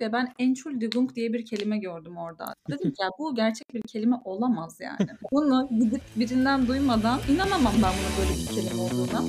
ve ben Entschuldigung diye bir kelime gördüm orada. Dedim ki ya bu gerçek bir kelime olamaz yani. Bunu gidip birinden duymadan inanamam ben buna böyle bir kelime olduğuna.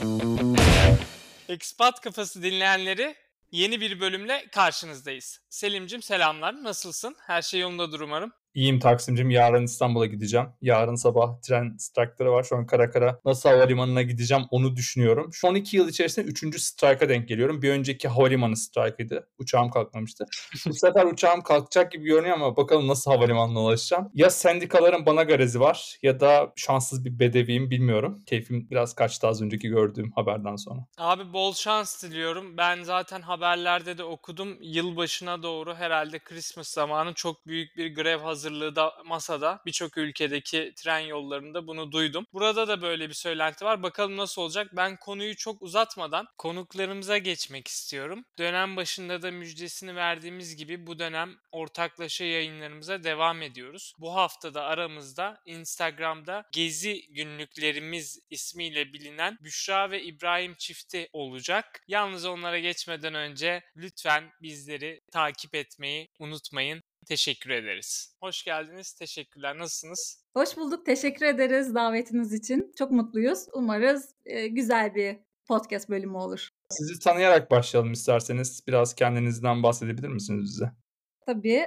Expat Kafası dinleyenleri yeni bir bölümle karşınızdayız. Selim'cim selamlar. Nasılsın? Her şey yolundadır umarım. İyiyim Taksim'cim. Yarın İstanbul'a gideceğim. Yarın sabah tren strike'ları var. Şu an kara kara nasıl havalimanına gideceğim onu düşünüyorum. Şu 12 yıl içerisinde 3. strike'a denk geliyorum. Bir önceki havalimanı strike'ıydı. Uçağım kalkmamıştı. Bu sefer uçağım kalkacak gibi görünüyor ama bakalım nasıl havalimanına ulaşacağım. Ya sendikaların bana garezi var ya da şanssız bir bedeviyim bilmiyorum. Keyfim biraz kaçtı az önceki gördüğüm haberden sonra. Abi bol şans diliyorum. Ben zaten haberlerde de okudum. Yılbaşına doğru herhalde Christmas zamanı çok büyük bir grev hazır hazırlığı da masada. Birçok ülkedeki tren yollarında bunu duydum. Burada da böyle bir söylenti var. Bakalım nasıl olacak? Ben konuyu çok uzatmadan konuklarımıza geçmek istiyorum. Dönem başında da müjdesini verdiğimiz gibi bu dönem ortaklaşa yayınlarımıza devam ediyoruz. Bu hafta da aramızda Instagram'da Gezi Günlüklerimiz ismiyle bilinen Büşra ve İbrahim çifti olacak. Yalnız onlara geçmeden önce lütfen bizleri takip etmeyi unutmayın. Teşekkür ederiz. Hoş geldiniz. Teşekkürler. Nasılsınız? Hoş bulduk. Teşekkür ederiz davetiniz için. Çok mutluyuz. Umarız e, güzel bir podcast bölümü olur. Sizi tanıyarak başlayalım isterseniz. Biraz kendinizden bahsedebilir misiniz bize? Tabii.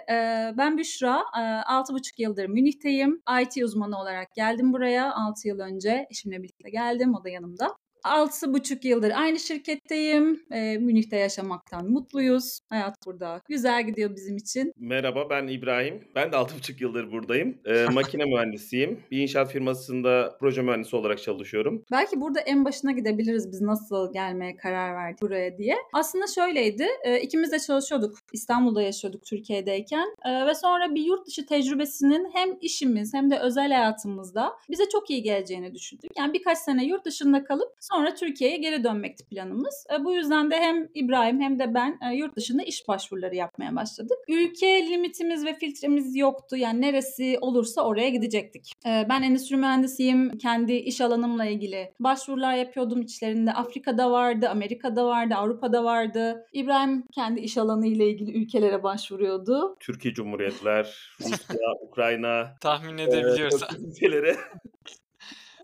Ben Büşra. 6,5 yıldır Münih'teyim. IT uzmanı olarak geldim buraya. 6 yıl önce eşimle birlikte geldim. O da yanımda. Altı buçuk yıldır aynı şirketteyim. E, Münih'te yaşamaktan mutluyuz. Hayat burada güzel gidiyor bizim için. Merhaba ben İbrahim. Ben de altı buçuk yıldır buradayım. E, makine mühendisiyim. Bir inşaat firmasında proje mühendisi olarak çalışıyorum. Belki burada en başına gidebiliriz biz nasıl gelmeye karar verdik buraya diye. Aslında şöyleydi. E, ikimiz de çalışıyorduk. İstanbul'da yaşıyorduk Türkiye'deyken. E, ve sonra bir yurt dışı tecrübesinin hem işimiz hem de özel hayatımızda bize çok iyi geleceğini düşündük. Yani birkaç sene yurt dışında kalıp Sonra Türkiye'ye geri dönmekti planımız. E, bu yüzden de hem İbrahim hem de ben e, yurt dışında iş başvuruları yapmaya başladık. Ülke limitimiz ve filtremiz yoktu. Yani neresi olursa oraya gidecektik. E, ben endüstri mühendisiyim. Kendi iş alanımla ilgili başvurular yapıyordum. İçlerinde Afrika'da vardı, Amerika'da vardı, Avrupa'da vardı. İbrahim kendi iş alanı ile ilgili ülkelere başvuruyordu. Türkiye Cumhuriyetler, Rusya, Ukrayna. Tahmin edebiliyoruz. ülkelere.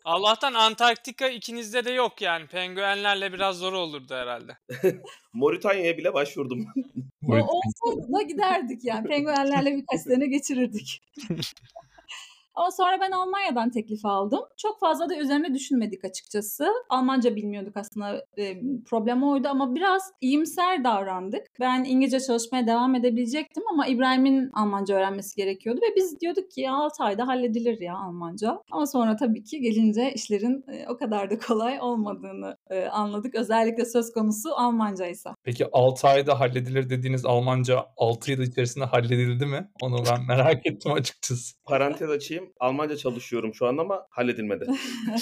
Allah'tan Antarktika ikinizde de yok yani. Penguenlerle biraz zor olurdu herhalde. Moritanya'ya bile başvurdum. o olsaydı da giderdik yani. Penguenlerle birkaç sene geçirirdik. Ama sonra ben Almanya'dan teklif aldım. Çok fazla da üzerine düşünmedik açıkçası. Almanca bilmiyorduk aslında e, problem oydu ama biraz iyimser davrandık. Ben İngilizce çalışmaya devam edebilecektim ama İbrahim'in Almanca öğrenmesi gerekiyordu ve biz diyorduk ki 6 ayda halledilir ya Almanca. Ama sonra tabii ki gelince işlerin e, o kadar da kolay olmadığını e, anladık. Özellikle söz konusu Almanca ise. Peki 6 ayda halledilir dediğiniz Almanca 6 yıl içerisinde halledildi mi? Onu ben merak ettim açıkçası. Parantez açayım. Almanca çalışıyorum şu an ama halledilmedi.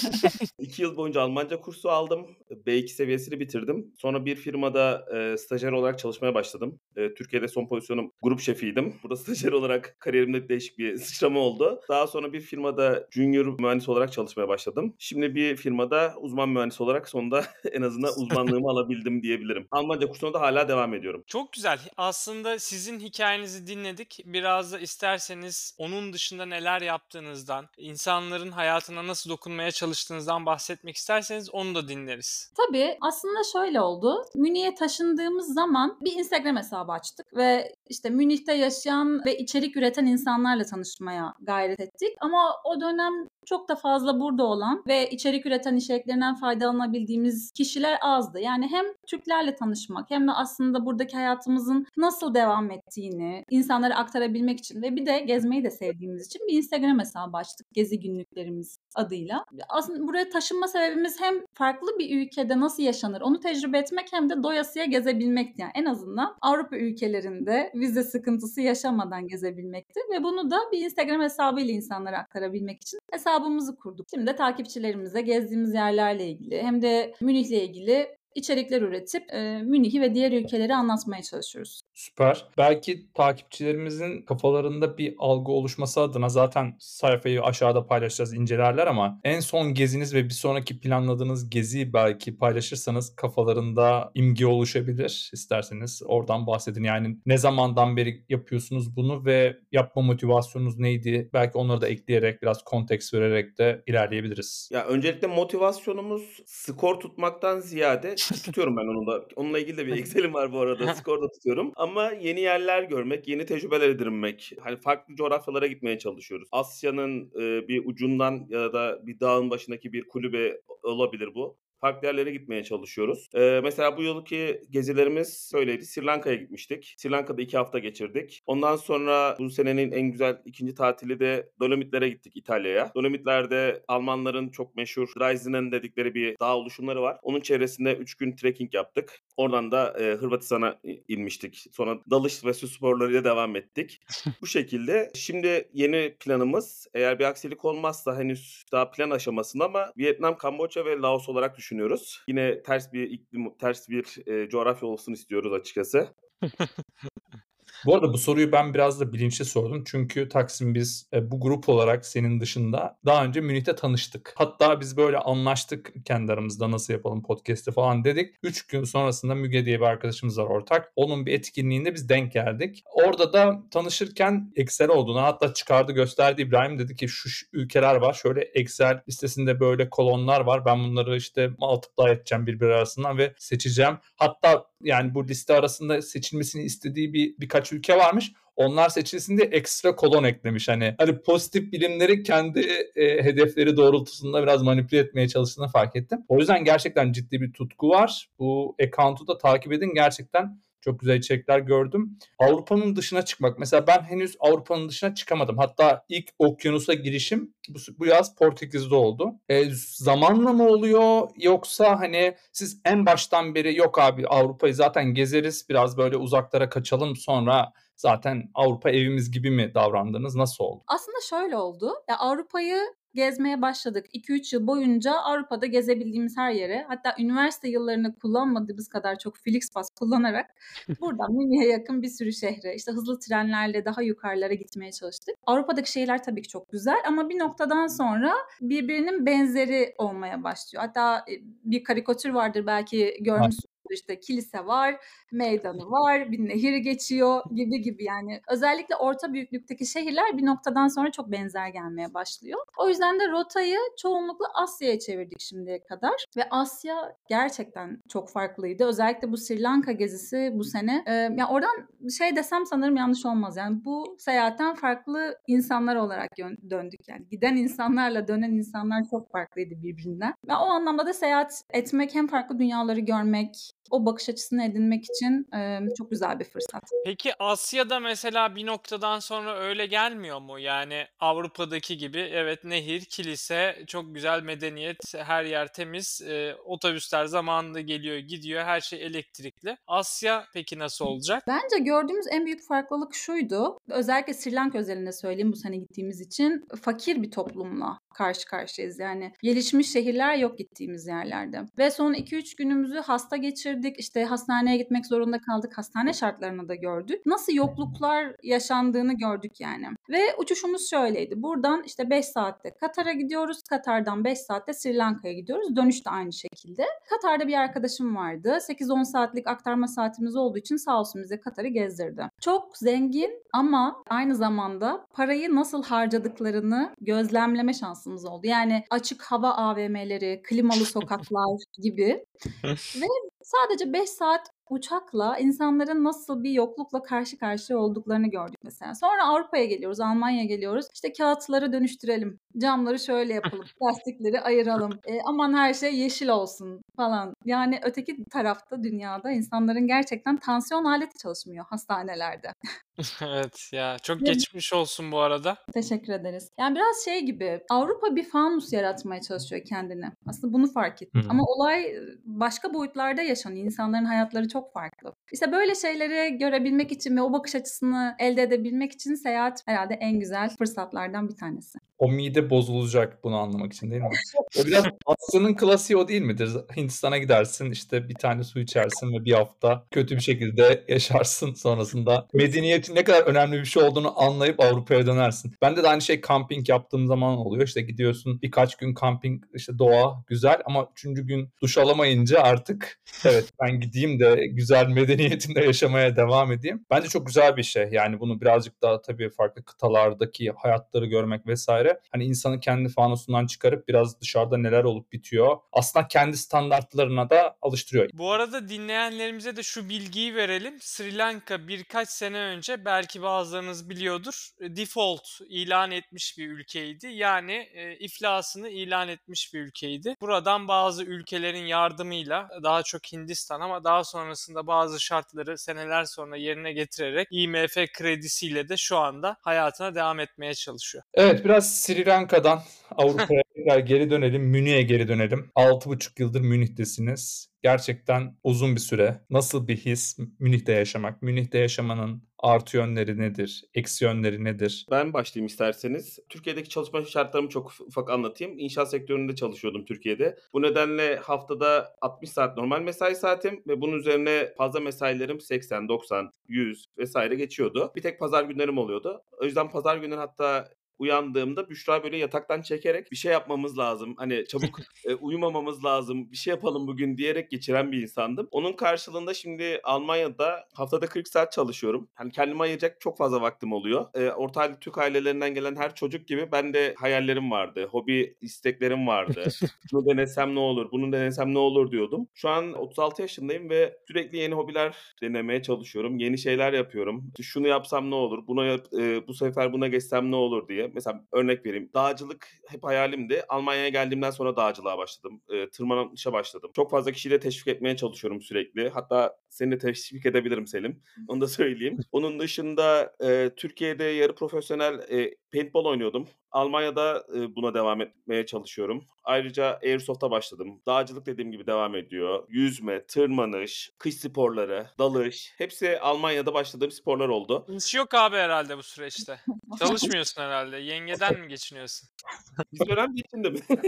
İki yıl boyunca Almanca kursu aldım. B2 seviyesini bitirdim. Sonra bir firmada e, stajyer olarak çalışmaya başladım. E, Türkiye'de son pozisyonum grup şefiydim. Burada stajyer olarak kariyerimde değişik bir sıçrama oldu. Daha sonra bir firmada junior mühendis olarak çalışmaya başladım. Şimdi bir firmada uzman mühendis olarak sonunda en azından uzmanlığımı alabildim diyebilirim. Almanca kursuna da hala devam ediyorum. Çok güzel. Aslında sizin hikayenizi dinledik. Biraz da isterseniz onun dışında neler yaptığınızdan, insanların hayatına nasıl dokunmaya çalıştığınızdan bahsetmek isterseniz onu da dinleriz. Tabii aslında şöyle oldu. Münih'e taşındığımız zaman bir Instagram hesabı açtık ve işte Münih'te yaşayan ve içerik üreten insanlarla tanışmaya gayret ettik. Ama o dönem çok da fazla burada olan ve içerik üreten içeriklerinden faydalanabildiğimiz kişiler azdı. Yani hem Türklerle tanışmak hem de aslında buradaki hayatımızın nasıl devam ettiğini insanlara aktarabilmek için ve bir de gezmeyi de sevdiğimiz için bir Instagram hesabı açtık. Gezi günlüklerimiz adıyla. Aslında buraya taşınma sebebimiz hem farklı bir ülkede nasıl yaşanır onu tecrübe etmek hem de doyasıya gezebilmekti. Yani en azından Avrupa ülkelerinde vize sıkıntısı yaşamadan gezebilmekti ve bunu da bir Instagram hesabıyla insanlara aktarabilmek için hesabımızı kurduk. Şimdi de takipçilerimize gezdiğimiz yerlerle ilgili hem de Münih'le ilgili içerikler üretip e, Münih'i ve diğer ülkeleri anlatmaya çalışıyoruz. Süper. Belki takipçilerimizin kafalarında bir algı oluşması adına zaten sayfayı aşağıda paylaşacağız incelerler ama en son geziniz ve bir sonraki planladığınız geziyi belki paylaşırsanız kafalarında imge oluşabilir. İsterseniz oradan bahsedin. Yani ne zamandan beri yapıyorsunuz bunu ve yapma motivasyonunuz neydi? Belki onları da ekleyerek biraz konteks vererek de ilerleyebiliriz. Ya öncelikle motivasyonumuz skor tutmaktan ziyade tutuyorum ben onu da. Onunla ilgili de bir Excel'im var bu arada. Skor da tutuyorum. Ama yeni yerler görmek, yeni tecrübeler edinmek. Hani farklı coğrafyalara gitmeye çalışıyoruz. Asya'nın e, bir ucundan ya da bir dağın başındaki bir kulübe olabilir bu farklı yerlere gitmeye çalışıyoruz. Ee, mesela bu yılki gezilerimiz böyleydi. Sri Lanka'ya gitmiştik. Sri Lanka'da iki hafta geçirdik. Ondan sonra bu senenin en güzel ikinci tatili de Dolomitlere gittik İtalya'ya. Dolomitler'de Almanların çok meşhur Dreisenen dedikleri bir dağ oluşumları var. Onun çevresinde 3 gün trekking yaptık. Oradan da e, Hırvatistan'a inmiştik. Sonra dalış ve su sporlarıyla devam ettik. bu şekilde. Şimdi yeni planımız eğer bir aksilik olmazsa henüz daha plan aşamasında ama Vietnam, Kamboçya ve Laos olarak düşünüyoruz düşünüyoruz. Yine ters bir iklim, ters bir e, coğrafya olsun istiyoruz açıkçası. Bu arada bu soruyu ben biraz da bilinçli sordum. Çünkü Taksim biz e, bu grup olarak senin dışında daha önce Münih'te tanıştık. Hatta biz böyle anlaştık kendi aramızda nasıl yapalım podcast'i falan dedik. 3 gün sonrasında Müge diye bir arkadaşımız var ortak. Onun bir etkinliğinde biz denk geldik. Orada da tanışırken Excel olduğunu hatta çıkardı gösterdi İbrahim dedi ki şu ülkeler var. Şöyle Excel listesinde böyle kolonlar var. Ben bunları işte multiply edeceğim birbiri arasından ve seçeceğim. Hatta yani bu liste arasında seçilmesini istediği bir birkaç ülke varmış. Onlar seçilsin diye ekstra kolon eklemiş. Hani hani pozitif bilimleri kendi e, hedefleri doğrultusunda biraz manipüle etmeye çalıştığını fark ettim. O yüzden gerçekten ciddi bir tutku var. Bu account'u da takip edin. Gerçekten çok güzel içerikler gördüm. Avrupa'nın dışına çıkmak. Mesela ben henüz Avrupa'nın dışına çıkamadım. Hatta ilk okyanusa girişim bu, bu yaz Portekiz'de oldu. E, zamanla mı oluyor yoksa hani siz en baştan beri yok abi Avrupa'yı zaten gezeriz biraz böyle uzaklara kaçalım sonra zaten Avrupa evimiz gibi mi davrandınız? Nasıl oldu? Aslında şöyle oldu. Ya Avrupa'yı gezmeye başladık. 2-3 yıl boyunca Avrupa'da gezebildiğimiz her yere hatta üniversite yıllarını kullanmadığımız kadar çok Flixbus kullanarak buradan Münih'e yakın bir sürü şehre işte hızlı trenlerle daha yukarılara gitmeye çalıştık. Avrupa'daki şehirler tabii ki çok güzel ama bir noktadan sonra birbirinin benzeri olmaya başlıyor. Hatta bir karikatür vardır belki görmüşsünüz işte kilise var, meydanı var, bir nehir geçiyor gibi gibi yani. Özellikle orta büyüklükteki şehirler bir noktadan sonra çok benzer gelmeye başlıyor. O yüzden de rotayı çoğunlukla Asya'ya çevirdik şimdiye kadar ve Asya gerçekten çok farklıydı. Özellikle bu Sri Lanka gezisi bu sene. Ee, yani oradan şey desem sanırım yanlış olmaz. Yani bu seyahatten farklı insanlar olarak döndük yani. Giden insanlarla dönen insanlar çok farklıydı birbirinden. Ve o anlamda da seyahat etmek hem farklı dünyaları görmek, o bakış açısını edinmek için e, çok güzel bir fırsat. Peki Asya'da mesela bir noktadan sonra öyle gelmiyor mu? Yani Avrupa'daki gibi evet nehir, kilise, çok güzel medeniyet, her yer temiz, e, otobüsler zamanında geliyor gidiyor, her şey elektrikli. Asya peki nasıl olacak? Bence gördüğümüz en büyük farklılık şuydu. Özellikle Sri Lanka özelinde söyleyeyim bu sene gittiğimiz için fakir bir toplumla karşı karşıyayız. Yani gelişmiş şehirler yok gittiğimiz yerlerde. Ve son 2-3 günümüzü hasta geçirdik. İşte hastaneye gitmek zorunda kaldık. Hastane şartlarını da gördük. Nasıl yokluklar yaşandığını gördük yani. Ve uçuşumuz şöyleydi. Buradan işte 5 saatte Katar'a gidiyoruz. Katar'dan 5 saatte Sri Lanka'ya gidiyoruz. Dönüş de aynı şekilde. Katar'da bir arkadaşım vardı. 8-10 saatlik aktarma saatimiz olduğu için sağ olsun bize Katar'ı gezdirdi. Çok zengin ama aynı zamanda parayı nasıl harcadıklarını gözlemleme şansı şansımız oldu. Yani açık hava AVM'leri, klimalı sokaklar gibi. Ve sadece 5 saat uçakla insanların nasıl bir yoklukla karşı karşıya olduklarını gördük mesela. Sonra Avrupa'ya geliyoruz, Almanya'ya geliyoruz. İşte kağıtları dönüştürelim, camları şöyle yapalım, plastikleri ayıralım. E, aman her şey yeşil olsun falan. Yani öteki tarafta dünyada insanların gerçekten tansiyon aleti çalışmıyor hastanelerde. evet ya çok geçmiş olsun bu arada. Teşekkür ederiz. Yani biraz şey gibi Avrupa bir fanus yaratmaya çalışıyor kendine. Aslında bunu fark ettim. Ama olay başka boyutlarda yaşanıyor. İnsanların hayatları çok farklı. İşte böyle şeyleri görebilmek için ve o bakış açısını elde edebilmek için seyahat herhalde en güzel fırsatlardan bir tanesi. O mide bozulacak bunu anlamak için değil mi? O biraz Asya'nın klasiği o değil midir? Hindistan'a gidersin işte bir tane su içersin ve bir hafta kötü bir şekilde yaşarsın sonrasında. Medeniyetin ne kadar önemli bir şey olduğunu anlayıp Avrupa'ya dönersin. Bende de aynı şey kamping yaptığım zaman oluyor. İşte gidiyorsun birkaç gün kamping işte doğa güzel ama üçüncü gün duş alamayınca artık evet ben gideyim de güzel medeniyetimde yaşamaya devam edeyim. Bence çok güzel bir şey. Yani bunu birazcık daha tabii farklı kıtalardaki hayatları görmek vesaire. Hani insanı kendi fanusundan çıkarıp biraz dışarıda neler olup bitiyor. Aslında kendi standartlarına da alıştırıyor. Bu arada dinleyenlerimize de şu bilgiyi verelim. Sri Lanka birkaç sene önce belki bazılarınız biliyordur default ilan etmiş bir ülkeydi. Yani e, iflasını ilan etmiş bir ülkeydi. Buradan bazı ülkelerin yardımıyla daha çok Hindistan ama daha sonrasında bazı şartları seneler sonra yerine getirerek IMF kredisiyle de şu anda hayatına devam etmeye çalışıyor. Evet biraz Sri Lanka'dan Avrupa'ya tekrar geri dönelim. Münih'e geri dönelim. 6,5 yıldır Münih'tesiniz. Gerçekten uzun bir süre. Nasıl bir his Münih'te yaşamak? Münih'te yaşamanın artı yönleri nedir? Eksi yönleri nedir? Ben başlayayım isterseniz. Türkiye'deki çalışma şartlarımı çok ufak anlatayım. İnşaat sektöründe çalışıyordum Türkiye'de. Bu nedenle haftada 60 saat normal mesai saatim ve bunun üzerine fazla mesailerim 80, 90, 100 vesaire geçiyordu. Bir tek pazar günlerim oluyordu. O yüzden pazar günleri hatta uyandığımda Büşra böyle yataktan çekerek bir şey yapmamız lazım. Hani çabuk e, uyumamamız lazım. Bir şey yapalım bugün diyerek geçiren bir insandım. Onun karşılığında şimdi Almanya'da haftada 40 saat çalışıyorum. Hani kendime ayıracak çok fazla vaktim oluyor. E, orta halli Türk ailelerinden gelen her çocuk gibi ben de hayallerim vardı. Hobi isteklerim vardı. Bunu denesem ne olur, bunu denesem ne olur diyordum. Şu an 36 yaşındayım ve sürekli yeni hobiler denemeye çalışıyorum. Yeni şeyler yapıyorum. Şunu yapsam ne olur, buna yap, e, bu sefer buna geçsem ne olur diye mesela örnek vereyim. Dağcılık hep hayalimdi. Almanya'ya geldiğimden sonra dağcılığa başladım. E, tırmanışa başladım. Çok fazla kişiyle teşvik etmeye çalışıyorum sürekli. Hatta seni de teşvik edebilirim Selim. Onu da söyleyeyim. Onun dışında e, Türkiye'de yarı profesyonel e, paintball oynuyordum. Almanya'da buna devam etmeye çalışıyorum. Ayrıca Airsoft'a başladım. Dağcılık dediğim gibi devam ediyor. Yüzme, tırmanış, kış sporları, dalış. Hepsi Almanya'da başladığım sporlar oldu. İş yok abi herhalde bu süreçte. Çalışmıyorsun herhalde. Yengeden mi geçiniyorsun? Biz dönem geçindi mi?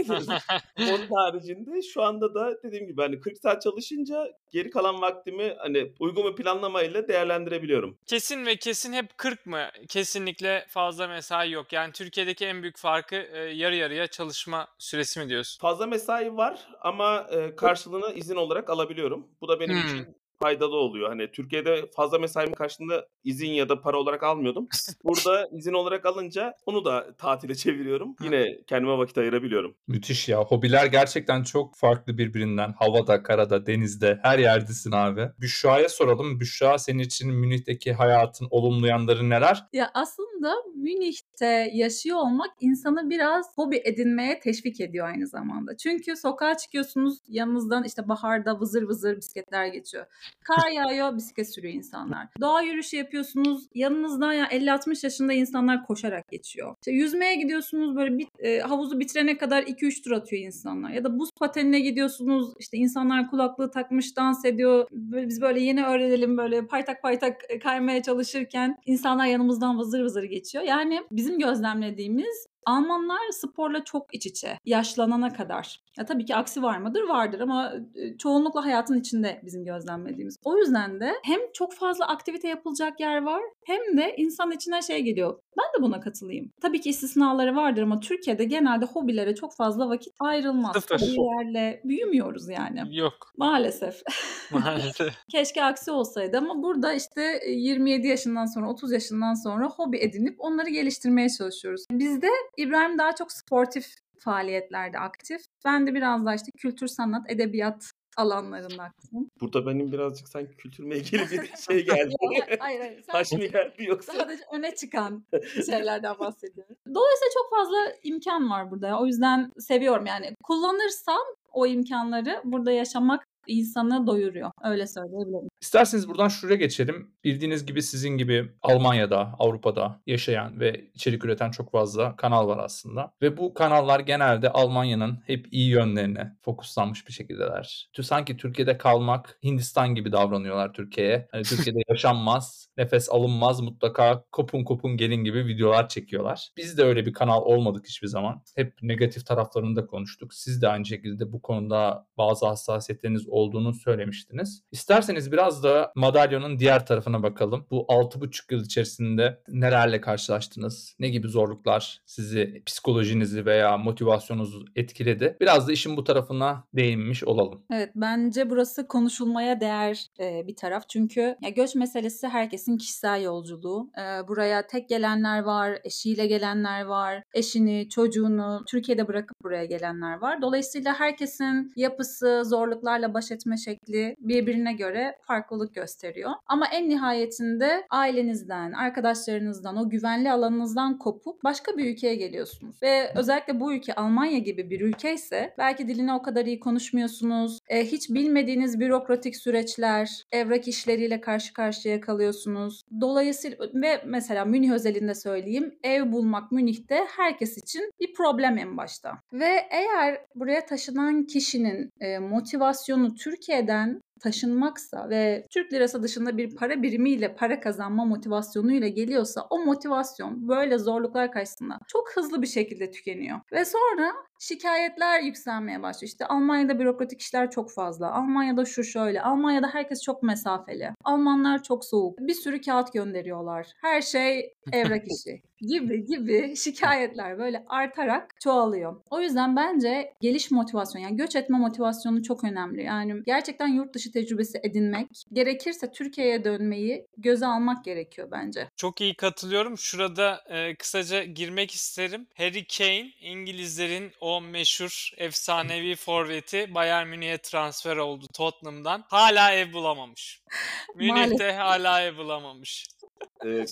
Onun haricinde şu anda da dediğim gibi hani 40 saat çalışınca geri kalan vaktimi hani uygun bir planlamayla değerlendirebiliyorum. Kesin ve kesin hep 40 mı? Kesinlikle fazla mesai yok. Yani Türkiye'deki en büyük farkı e, yarı yarıya çalışma süresi mi diyorsun? Fazla mesai var ama e, karşılığını izin olarak alabiliyorum. Bu da benim Hmm. için faydalı oluyor. Hani Türkiye'de fazla mesaimin karşılığında izin ya da para olarak almıyordum. Burada izin olarak alınca onu da tatile çeviriyorum. Yine kendime vakit ayırabiliyorum. Müthiş ya. Hobiler gerçekten çok farklı birbirinden. Havada, karada, denizde, her yerdesin abi. Büşra'ya soralım. Büşra senin için Münih'teki hayatın olumlu yanları neler? Ya aslında Münih'te yaşıyor olmak insanı biraz hobi edinmeye teşvik ediyor aynı zamanda. Çünkü sokağa çıkıyorsunuz yanınızdan işte baharda vızır vızır bisikletler geçiyor. Kar yağıyor bisiklet sürüyor insanlar. Doğa yürüyüşü yapıyorsunuz yanınızdan ya 50-60 yaşında insanlar koşarak geçiyor. İşte yüzmeye gidiyorsunuz böyle bir, e, havuzu bitirene kadar 2-3 tur atıyor insanlar. Ya da buz patenine gidiyorsunuz işte insanlar kulaklığı takmış dans ediyor. Böyle, biz böyle yeni öğrenelim böyle paytak paytak e, kaymaya çalışırken insanlar yanımızdan vızır vızır geçiyor. Yani bizim gözlemlediğimiz Almanlar sporla çok iç içe yaşlanana kadar. Ya tabii ki aksi var mıdır? Vardır ama e, çoğunlukla hayatın içinde bizim gözlemlediğimiz. O yüzden de hem çok fazla aktivite yapılacak yer var hem de insan içine şey geliyor. Ben de buna katılayım. Tabii ki istisnaları vardır ama Türkiye'de genelde hobilere çok fazla vakit ayrılmaz. Sıfır. Hobilerle büyümüyoruz yani. Yok Maalesef. maalesef. Keşke aksi olsaydı ama burada işte 27 yaşından sonra 30 yaşından sonra hobi edinip onları geliştirmeye çalışıyoruz. Bizde İbrahim daha çok sportif faaliyetlerde aktif. Ben de biraz daha işte kültür, sanat, edebiyat alanlarında aktifim. Burada benim birazcık sanki kültürme ilgili bir şey geldi. hayır hayır. Taş mı geldi yoksa? sadece öne çıkan şeylerden bahsediyorum. Dolayısıyla çok fazla imkan var burada. O yüzden seviyorum yani. Kullanırsam o imkanları burada yaşamak insanı doyuruyor. Öyle söyleyebilirim. İsterseniz buradan şuraya geçelim. Bildiğiniz gibi sizin gibi Almanya'da, Avrupa'da yaşayan ve içerik üreten çok fazla kanal var aslında. Ve bu kanallar genelde Almanya'nın hep iyi yönlerine fokuslanmış bir şekildeler. Sanki Türkiye'de kalmak Hindistan gibi davranıyorlar Türkiye'ye. Hani Türkiye'de yaşanmaz, nefes alınmaz mutlaka kopun kopun gelin gibi videolar çekiyorlar. Biz de öyle bir kanal olmadık hiçbir zaman. Hep negatif taraflarını da konuştuk. Siz de aynı şekilde bu konuda bazı hassasiyetleriniz olduğunu söylemiştiniz. İsterseniz biraz da madalyonun diğer tarafına bakalım. Bu 6,5 yıl içerisinde nelerle karşılaştınız? Ne gibi zorluklar sizi, psikolojinizi veya motivasyonunuzu etkiledi? Biraz da işin bu tarafına değinmiş olalım. Evet bence burası konuşulmaya değer bir taraf. Çünkü ya göç meselesi herkesin kişisel yolculuğu. Buraya tek gelenler var, eşiyle gelenler var, eşini, çocuğunu Türkiye'de bırakıp buraya gelenler var. Dolayısıyla herkesin yapısı, zorluklarla baş etme şekli birbirine göre farklılık gösteriyor. Ama en nihayetinde ailenizden, arkadaşlarınızdan, o güvenli alanınızdan kopup başka bir ülkeye geliyorsunuz. Ve özellikle bu ülke Almanya gibi bir ülke ise belki dilini o kadar iyi konuşmuyorsunuz. Hiç bilmediğiniz bürokratik süreçler, evrak işleriyle karşı karşıya kalıyorsunuz. Dolayısıyla ve mesela Münih özelinde söyleyeyim ev bulmak Münih'te herkes için bir problem en başta. Ve eğer buraya taşınan kişinin e, motivasyonu Türkiye'den taşınmaksa ve Türk lirası dışında bir para birimiyle para kazanma motivasyonuyla geliyorsa o motivasyon böyle zorluklar karşısında çok hızlı bir şekilde tükeniyor. Ve sonra şikayetler yükselmeye başlıyor. İşte Almanya'da bürokratik işler çok fazla. Almanya'da şu şöyle. Almanya'da herkes çok mesafeli. Almanlar çok soğuk. Bir sürü kağıt gönderiyorlar. Her şey evrak işi gibi gibi şikayetler böyle artarak çoğalıyor. O yüzden bence geliş motivasyonu yani göç etme motivasyonu çok önemli. Yani gerçekten yurt dışı tecrübesi edinmek, gerekirse Türkiye'ye dönmeyi göze almak gerekiyor bence. Çok iyi katılıyorum. Şurada e, kısaca girmek isterim. Harry Kane İngilizlerin o meşhur efsanevi forveti Bayern Münih'e transfer oldu Tottenham'dan. Hala ev bulamamış. Münih'te hala ev bulamamış.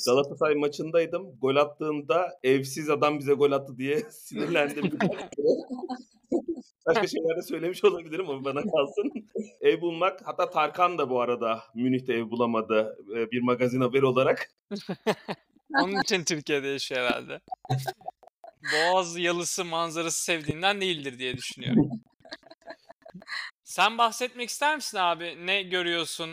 Galatasaray maçındaydım. Gol attığında evsiz adam bize gol attı diye sinirlendim. Başka şeyler de söylemiş olabilirim ama bana kalsın. ev bulmak hatta Tarkan da bu arada Münih'te ev bulamadı bir magazin haberi olarak. Onun için Türkiye'de yaşıyor herhalde. Boğaz yalısı manzarası sevdiğinden değildir diye düşünüyorum. Sen bahsetmek ister misin abi? Ne görüyorsun?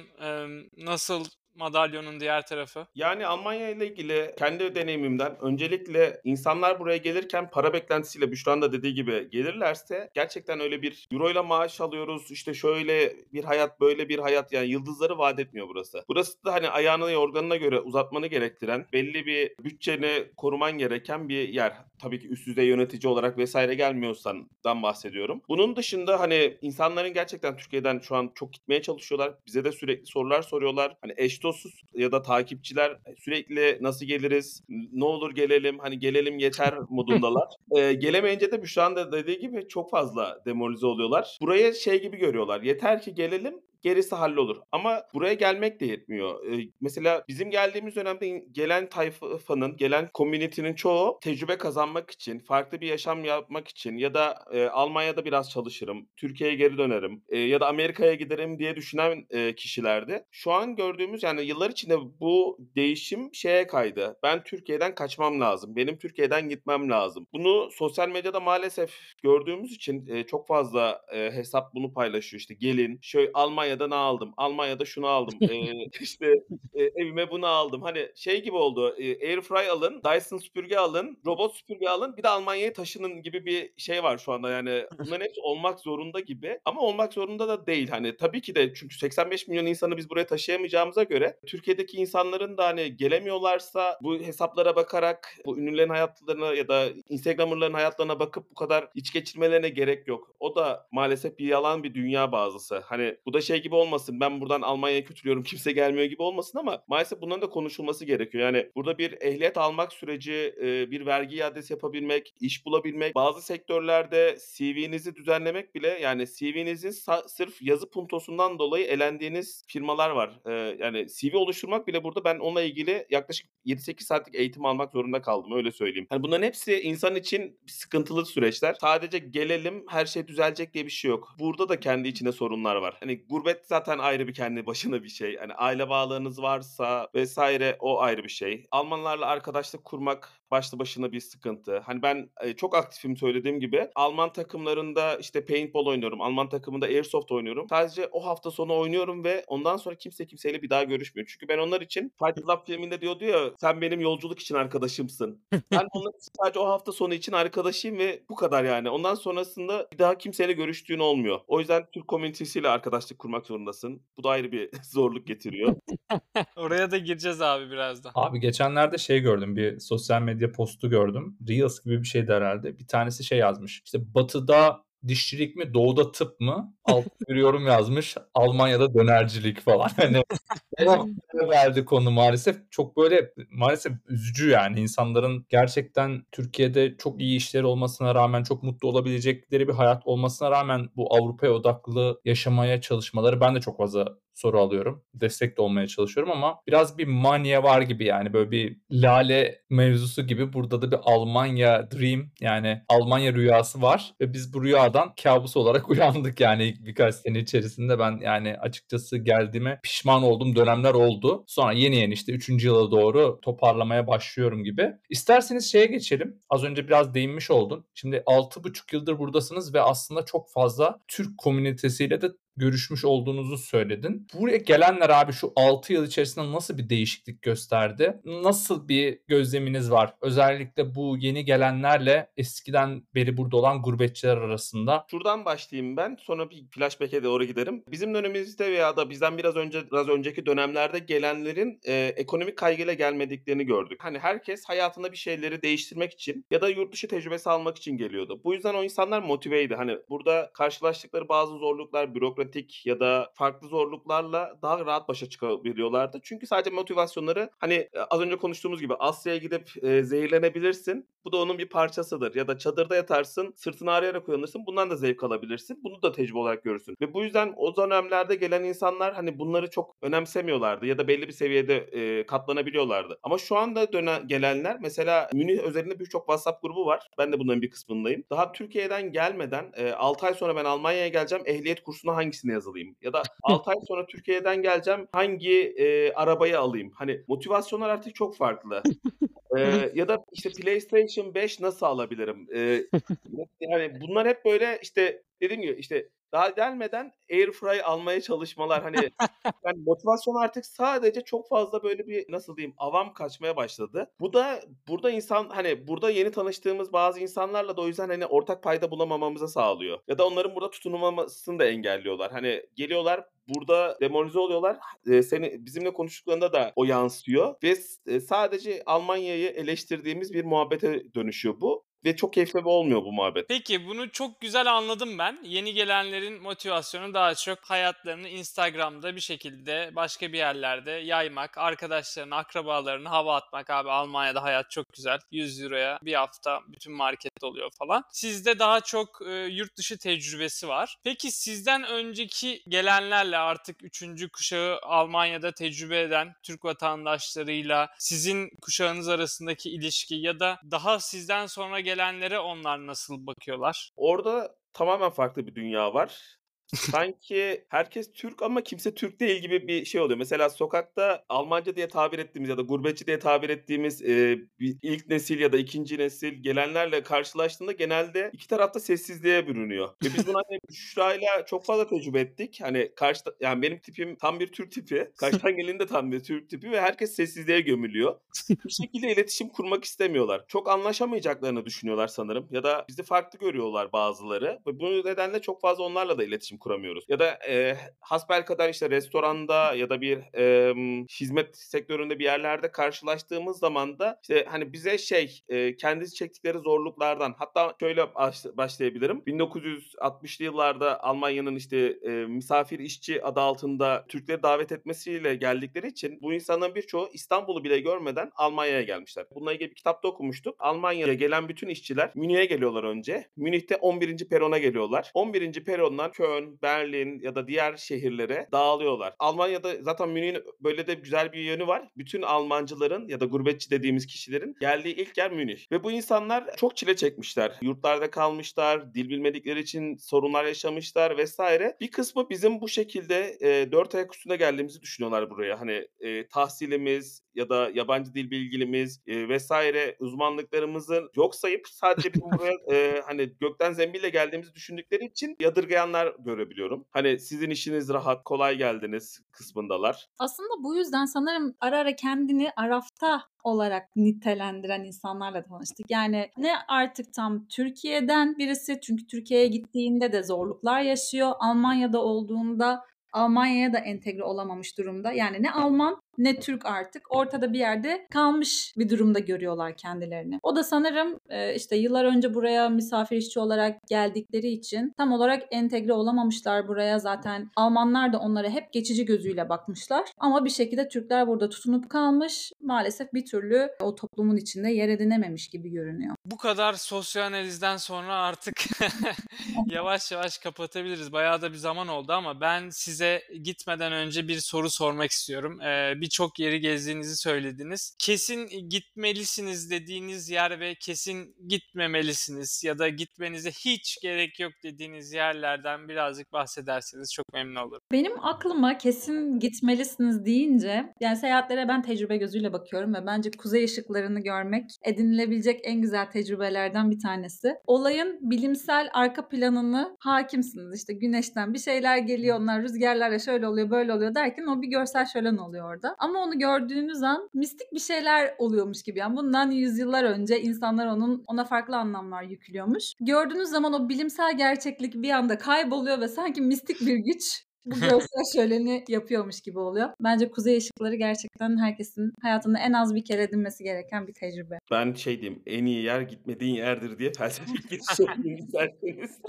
Nasıl madalyonun diğer tarafı? Yani Almanya ile ilgili kendi deneyimimden öncelikle insanlar buraya gelirken para beklentisiyle Büşra'nın da dediği gibi gelirlerse gerçekten öyle bir euro ile maaş alıyoruz işte şöyle bir hayat böyle bir hayat yani yıldızları vaat etmiyor burası. Burası da hani ayağını yorganına göre uzatmanı gerektiren belli bir bütçeni koruman gereken bir yer. Tabii ki üst düzey yönetici olarak vesaire gelmiyorsan dan bahsediyorum. Bunun dışında hani insanların gerçekten Türkiye'den şu an çok gitmeye çalışıyorlar. Bize de sürekli sorular soruyorlar. Hani eş dostuz ya da takipçiler sürekli nasıl geliriz, ne olur gelelim, hani gelelim yeter modundalar. ee, gelemeyince de Büşra'nın da dediği gibi çok fazla demoralize oluyorlar. Buraya şey gibi görüyorlar. Yeter ki gelelim gerisi hallolur. Ama buraya gelmek de yetmiyor. Ee, mesela bizim geldiğimiz dönemde gelen tayfanın, gelen community'nin çoğu tecrübe kazanmak için, farklı bir yaşam yapmak için ya da e, Almanya'da biraz çalışırım, Türkiye'ye geri dönerim e, ya da Amerika'ya giderim diye düşünen e, kişilerdi. Şu an gördüğümüz yani yıllar içinde bu değişim şeye kaydı. Ben Türkiye'den kaçmam lazım. Benim Türkiye'den gitmem lazım. Bunu sosyal medyada maalesef gördüğümüz için e, çok fazla e, hesap bunu paylaşıyor. İşte gelin, şöyle Almanya Almanya'da ne aldım? Almanya'da şunu aldım. ee, işte e, evime bunu aldım. Hani şey gibi oldu. E, Airfry alın, Dyson süpürge alın, robot süpürge alın. Bir de Almanya'ya taşının gibi bir şey var şu anda. Yani bunların hepsi olmak zorunda gibi. Ama olmak zorunda da değil. Hani tabii ki de çünkü 85 milyon insanı biz buraya taşıyamayacağımıza göre Türkiye'deki insanların da hani gelemiyorlarsa bu hesaplara bakarak bu ünlülerin hayatlarına ya da Instagramer'ların hayatlarına bakıp bu kadar iç geçirmelerine gerek yok. O da maalesef bir yalan bir dünya bazısı. Hani bu da şey gibi olmasın. Ben buradan Almanya'ya kötülüyorum kimse gelmiyor gibi olmasın ama maalesef bunların da konuşulması gerekiyor. Yani burada bir ehliyet almak süreci, bir vergi iadesi yapabilmek, iş bulabilmek, bazı sektörlerde CV'nizi düzenlemek bile yani CV'nizin sırf yazı puntosundan dolayı elendiğiniz firmalar var. Yani CV oluşturmak bile burada ben onunla ilgili yaklaşık 7-8 saatlik eğitim almak zorunda kaldım öyle söyleyeyim. Yani bunların hepsi insan için sıkıntılı süreçler. Sadece gelelim her şey düzelecek diye bir şey yok. Burada da kendi içinde sorunlar var. Hani gurbet gurbet zaten ayrı bir kendi başına bir şey. Hani aile bağlarınız varsa vesaire o ayrı bir şey. Almanlarla arkadaşlık kurmak başlı başına bir sıkıntı. Hani ben e, çok aktifim söylediğim gibi. Alman takımlarında işte paintball oynuyorum. Alman takımında airsoft oynuyorum. Sadece o hafta sonu oynuyorum ve ondan sonra kimse kimseyle bir daha görüşmüyor. Çünkü ben onlar için Fight Club filminde diyordu ya sen benim yolculuk için arkadaşımsın. ben onlar için sadece o hafta sonu için arkadaşıyım ve bu kadar yani. Ondan sonrasında bir daha kimseyle görüştüğün olmuyor. O yüzden Türk komünitesiyle arkadaşlık kurmak zorundasın. Bu da ayrı bir zorluk getiriyor. Oraya da gireceğiz abi birazdan. Abi geçenlerde şey gördüm bir sosyal medya postu gördüm. Reels gibi bir şeydi herhalde. Bir tanesi şey yazmış. İşte batıda dişçilik mi doğuda tıp mı? Alt bir yorum yazmış. Almanya'da dönercilik falan. Hani o geldi konu maalesef. Çok böyle maalesef üzücü yani. insanların gerçekten Türkiye'de çok iyi işleri olmasına rağmen çok mutlu olabilecekleri bir hayat olmasına rağmen bu Avrupa'ya odaklı yaşamaya çalışmaları ben de çok fazla soru alıyorum. Destek de olmaya çalışıyorum ama biraz bir manya var gibi yani böyle bir lale mevzusu gibi burada da bir Almanya dream yani Almanya rüyası var ve biz bu rüyadan kabus olarak uyandık yani birkaç sene içerisinde ben yani açıkçası geldiğime pişman olduğum dönemler oldu. Sonra yeni yeni işte 3. yıla doğru toparlamaya başlıyorum gibi. İsterseniz şeye geçelim. Az önce biraz değinmiş oldun. Şimdi 6,5 yıldır buradasınız ve aslında çok fazla Türk komünitesiyle de görüşmüş olduğunuzu söyledin. Buraya gelenler abi şu 6 yıl içerisinde nasıl bir değişiklik gösterdi? Nasıl bir gözleminiz var? Özellikle bu yeni gelenlerle eskiden beri burada olan gurbetçiler arasında. Şuradan başlayayım ben. Sonra bir flashback'e doğru giderim. Bizim dönemimizde veya da bizden biraz önce biraz önceki dönemlerde gelenlerin e, ekonomik kaygıyla gelmediklerini gördük. Hani herkes hayatında bir şeyleri değiştirmek için ya da yurt dışı tecrübesi almak için geliyordu. Bu yüzden o insanlar motiveydi. Hani burada karşılaştıkları bazı zorluklar, bürokrasi bürokratik ya da farklı zorluklarla daha rahat başa çıkabiliyorlardı. Çünkü sadece motivasyonları hani e, az önce konuştuğumuz gibi Asya'ya gidip e, zehirlenebilirsin. Bu da onun bir parçasıdır. Ya da çadırda yatarsın, sırtını ağrıyarak uyanırsın. Bundan da zevk alabilirsin. Bunu da tecrübe olarak görürsün. Ve bu yüzden o dönemlerde gelen insanlar hani bunları çok önemsemiyorlardı ya da belli bir seviyede e, katlanabiliyorlardı. Ama şu anda dönen gelenler mesela Münih özelinde birçok WhatsApp grubu var. Ben de bunların bir kısmındayım. Daha Türkiye'den gelmeden e, 6 ay sonra ben Almanya'ya geleceğim. Ehliyet kursuna hangi hangisine yazılayım? Ya da 6 ay sonra Türkiye'den geleceğim hangi e, arabayı alayım? Hani motivasyonlar artık çok farklı. ee, ya da işte PlayStation 5 nasıl alabilirim? Ee, yani bunlar hep böyle işte dediğim gibi işte daha gelmeden Airfry almaya çalışmalar hani yani motivasyon artık sadece çok fazla böyle bir nasıl diyeyim avam kaçmaya başladı. Bu da burada insan hani burada yeni tanıştığımız bazı insanlarla da o yüzden hani ortak payda bulamamamıza sağlıyor. Ya da onların burada tutunulmamasını da engelliyorlar. Hani geliyorlar burada demoralize oluyorlar. E, seni bizimle konuştuklarında da o yansıyor ve e, sadece Almanya'yı eleştirdiğimiz bir muhabbete dönüşüyor bu ve çok keyifli olmuyor bu muhabbet. Peki bunu çok güzel anladım ben. Yeni gelenlerin motivasyonu daha çok hayatlarını Instagram'da bir şekilde başka bir yerlerde yaymak, arkadaşlarına, akrabalarına hava atmak. Abi Almanya'da hayat çok güzel. 100 euroya bir hafta bütün market oluyor falan. Sizde daha çok e, yurt dışı tecrübesi var. Peki sizden önceki gelenlerle artık 3. kuşağı Almanya'da tecrübe eden Türk vatandaşlarıyla sizin kuşağınız arasındaki ilişki ya da daha sizden sonra gelen gelenlere onlar nasıl bakıyorlar? Orada tamamen farklı bir dünya var sanki herkes Türk ama kimse Türk değil gibi bir şey oluyor. Mesela sokakta Almanca diye tabir ettiğimiz ya da gurbetçi diye tabir ettiğimiz e, ilk nesil ya da ikinci nesil gelenlerle karşılaştığında genelde iki tarafta sessizliğe bürünüyor. Ve biz bunu hani Büşra'yla çok fazla tecrübe ettik. Hani karşıda yani benim tipim tam bir Türk tipi. Karşıdan gelin de tam bir Türk tipi ve herkes sessizliğe gömülüyor. Bir şekilde iletişim kurmak istemiyorlar. Çok anlaşamayacaklarını düşünüyorlar sanırım. Ya da bizi farklı görüyorlar bazıları. Ve bu nedenle çok fazla onlarla da iletişim iletişim kuramıyoruz. Ya da e, hasbel kadar işte restoranda ya da bir e, hizmet sektöründe bir yerlerde karşılaştığımız zaman da işte hani bize şey e, kendisi çektikleri zorluklardan hatta şöyle başlayabilirim. 1960'lı yıllarda Almanya'nın işte e, misafir işçi adı altında Türkleri davet etmesiyle geldikleri için bu insanların birçoğu İstanbul'u bile görmeden Almanya'ya gelmişler. Bununla ilgili bir kitapta okumuştuk. Almanya'ya gelen bütün işçiler Münih'e geliyorlar önce. Münih'te 11. perona geliyorlar. 11. perondan Köln, Köln, Berlin ya da diğer şehirlere dağılıyorlar. Almanya'da zaten Münih'in böyle de güzel bir yönü var. Bütün Almancıların ya da gurbetçi dediğimiz kişilerin geldiği ilk yer Münih. Ve bu insanlar çok çile çekmişler. Yurtlarda kalmışlar, dil bilmedikleri için sorunlar yaşamışlar vesaire. Bir kısmı bizim bu şekilde e, dört ayak üstünde geldiğimizi düşünüyorlar buraya. Hani e, tahsilimiz ya da yabancı dil bilgilimiz e, vesaire uzmanlıklarımızı yok sayıp sadece bizim buraya e, hani gökten zembille geldiğimizi düşündükleri için yadırgayanlar görebiliyorum. Hani sizin işiniz rahat, kolay geldiniz kısmındalar. Aslında bu yüzden sanırım ara ara kendini Araf'ta olarak nitelendiren insanlarla tanıştık. Yani ne artık tam Türkiye'den birisi çünkü Türkiye'ye gittiğinde de zorluklar yaşıyor. Almanya'da olduğunda Almanya'ya da entegre olamamış durumda. Yani ne Alman ne Türk artık ortada bir yerde kalmış bir durumda görüyorlar kendilerini. O da sanırım e, işte yıllar önce buraya misafir işçi olarak geldikleri için tam olarak entegre olamamışlar buraya. Zaten Almanlar da onlara hep geçici gözüyle bakmışlar. Ama bir şekilde Türkler burada tutunup kalmış. Maalesef bir türlü o toplumun içinde yer edinememiş gibi görünüyor. Bu kadar sosyal analizden sonra artık yavaş yavaş kapatabiliriz. Bayağı da bir zaman oldu ama ben size gitmeden önce bir soru sormak istiyorum. Ee, birçok yeri gezdiğinizi söylediniz. Kesin gitmelisiniz dediğiniz yer ve kesin gitmemelisiniz ya da gitmenize hiç gerek yok dediğiniz yerlerden birazcık bahsederseniz çok memnun olurum. Benim aklıma kesin gitmelisiniz deyince yani seyahatlere ben tecrübe gözüyle bakıyorum ve bence kuzey ışıklarını görmek edinilebilecek en güzel tecrübelerden bir tanesi. Olayın bilimsel arka planını hakimsiniz. İşte güneşten bir şeyler geliyor onlar rüzgarlarla şöyle oluyor böyle oluyor derken o bir görsel şölen oluyor orada. Ama onu gördüğünüz an mistik bir şeyler oluyormuş gibi. Yani bundan yüzyıllar önce insanlar onun ona farklı anlamlar yüklüyormuş. Gördüğünüz zaman o bilimsel gerçeklik bir anda kayboluyor ve sanki mistik bir güç bu görsel şöleni yapıyormuş gibi oluyor. Bence kuzey ışıkları gerçekten herkesin hayatında en az bir kere edinmesi gereken bir tecrübe. Ben şey diyeyim en iyi yer gitmediğin yerdir diye felsefik isterseniz.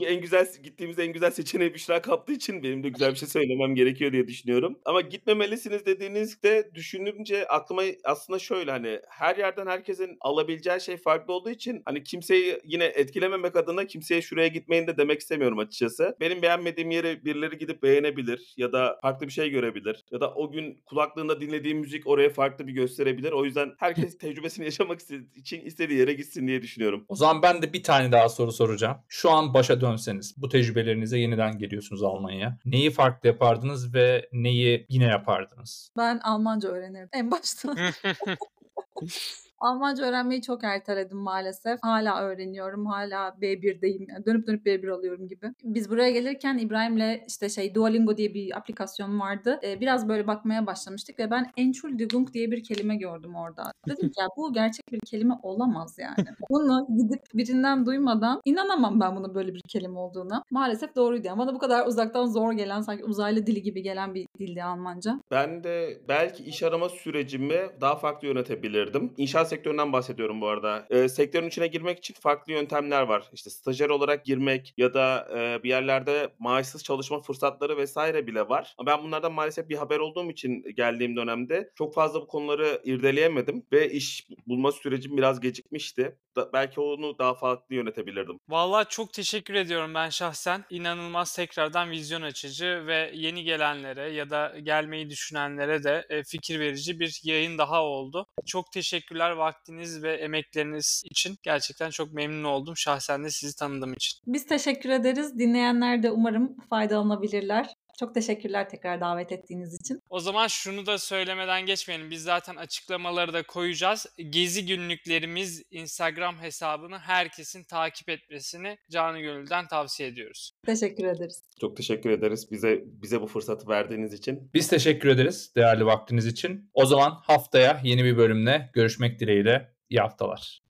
en güzel gittiğimiz en güzel seçeneği Büşra kaptığı için benim de güzel bir şey söylemem gerekiyor diye düşünüyorum. Ama gitmemelisiniz dediğinizde düşününce aklıma aslında şöyle hani her yerden herkesin alabileceği şey farklı olduğu için hani kimseyi yine etkilememek adına kimseye şuraya gitmeyin de demek istemiyorum açıkçası. Benim beğenmediğim yeri birileri gidip beğenebilir ya da farklı bir şey görebilir ya da o gün kulaklığında dinlediği müzik oraya farklı bir gösterebilir. O yüzden herkes tecrübesini yaşamak için istediği yere gitsin diye düşünüyorum. O zaman ben de bir tane daha soru soracağım. Şu an başa dönseniz bu tecrübelerinize yeniden geliyorsunuz Almanya'ya. Neyi farklı yapardınız ve neyi yine yapardınız? Ben Almanca öğrenirdim en başta. Almanca öğrenmeyi çok erteledim maalesef. Hala öğreniyorum. Hala B1'deyim. Yani dönüp dönüp B1 alıyorum gibi. Biz buraya gelirken İbrahim'le işte şey Duolingo diye bir aplikasyon vardı. Ee, biraz böyle bakmaya başlamıştık ve ben Entschuldigung diye bir kelime gördüm orada. Dedim ki ya bu gerçek bir kelime olamaz yani. Bunu gidip birinden duymadan inanamam ben bunun böyle bir kelime olduğuna. Maalesef doğruydu. Ama bana bu kadar uzaktan zor gelen sanki uzaylı dili gibi gelen bir dildi Almanca. Ben de belki iş arama sürecimi daha farklı yönetebilirdim. İnşaat sektöründen bahsediyorum bu arada. E, sektörün içine girmek için farklı yöntemler var. İşte stajyer olarak girmek ya da e, bir yerlerde maaşsız çalışma fırsatları vesaire bile var. Ben bunlardan maalesef bir haber olduğum için geldiğim dönemde çok fazla bu konuları irdeleyemedim ve iş bulma sürecim biraz gecikmişti. Da, belki onu daha farklı yönetebilirdim. Vallahi çok teşekkür ediyorum ben şahsen. İnanılmaz tekrardan vizyon açıcı ve yeni gelenlere ya da gelmeyi düşünenlere de e, fikir verici bir yayın daha oldu. Çok teşekkürler vaktiniz ve emekleriniz için. Gerçekten çok memnun oldum şahsen de sizi tanıdığım için. Biz teşekkür ederiz. Dinleyenler de umarım faydalanabilirler. Çok teşekkürler tekrar davet ettiğiniz için. O zaman şunu da söylemeden geçmeyelim. Biz zaten açıklamaları da koyacağız. Gezi günlüklerimiz Instagram hesabını herkesin takip etmesini canı gönülden tavsiye ediyoruz. Teşekkür ederiz. Çok teşekkür ederiz bize bize bu fırsatı verdiğiniz için. Biz teşekkür ederiz değerli vaktiniz için. O zaman haftaya yeni bir bölümle görüşmek dileğiyle. İyi haftalar.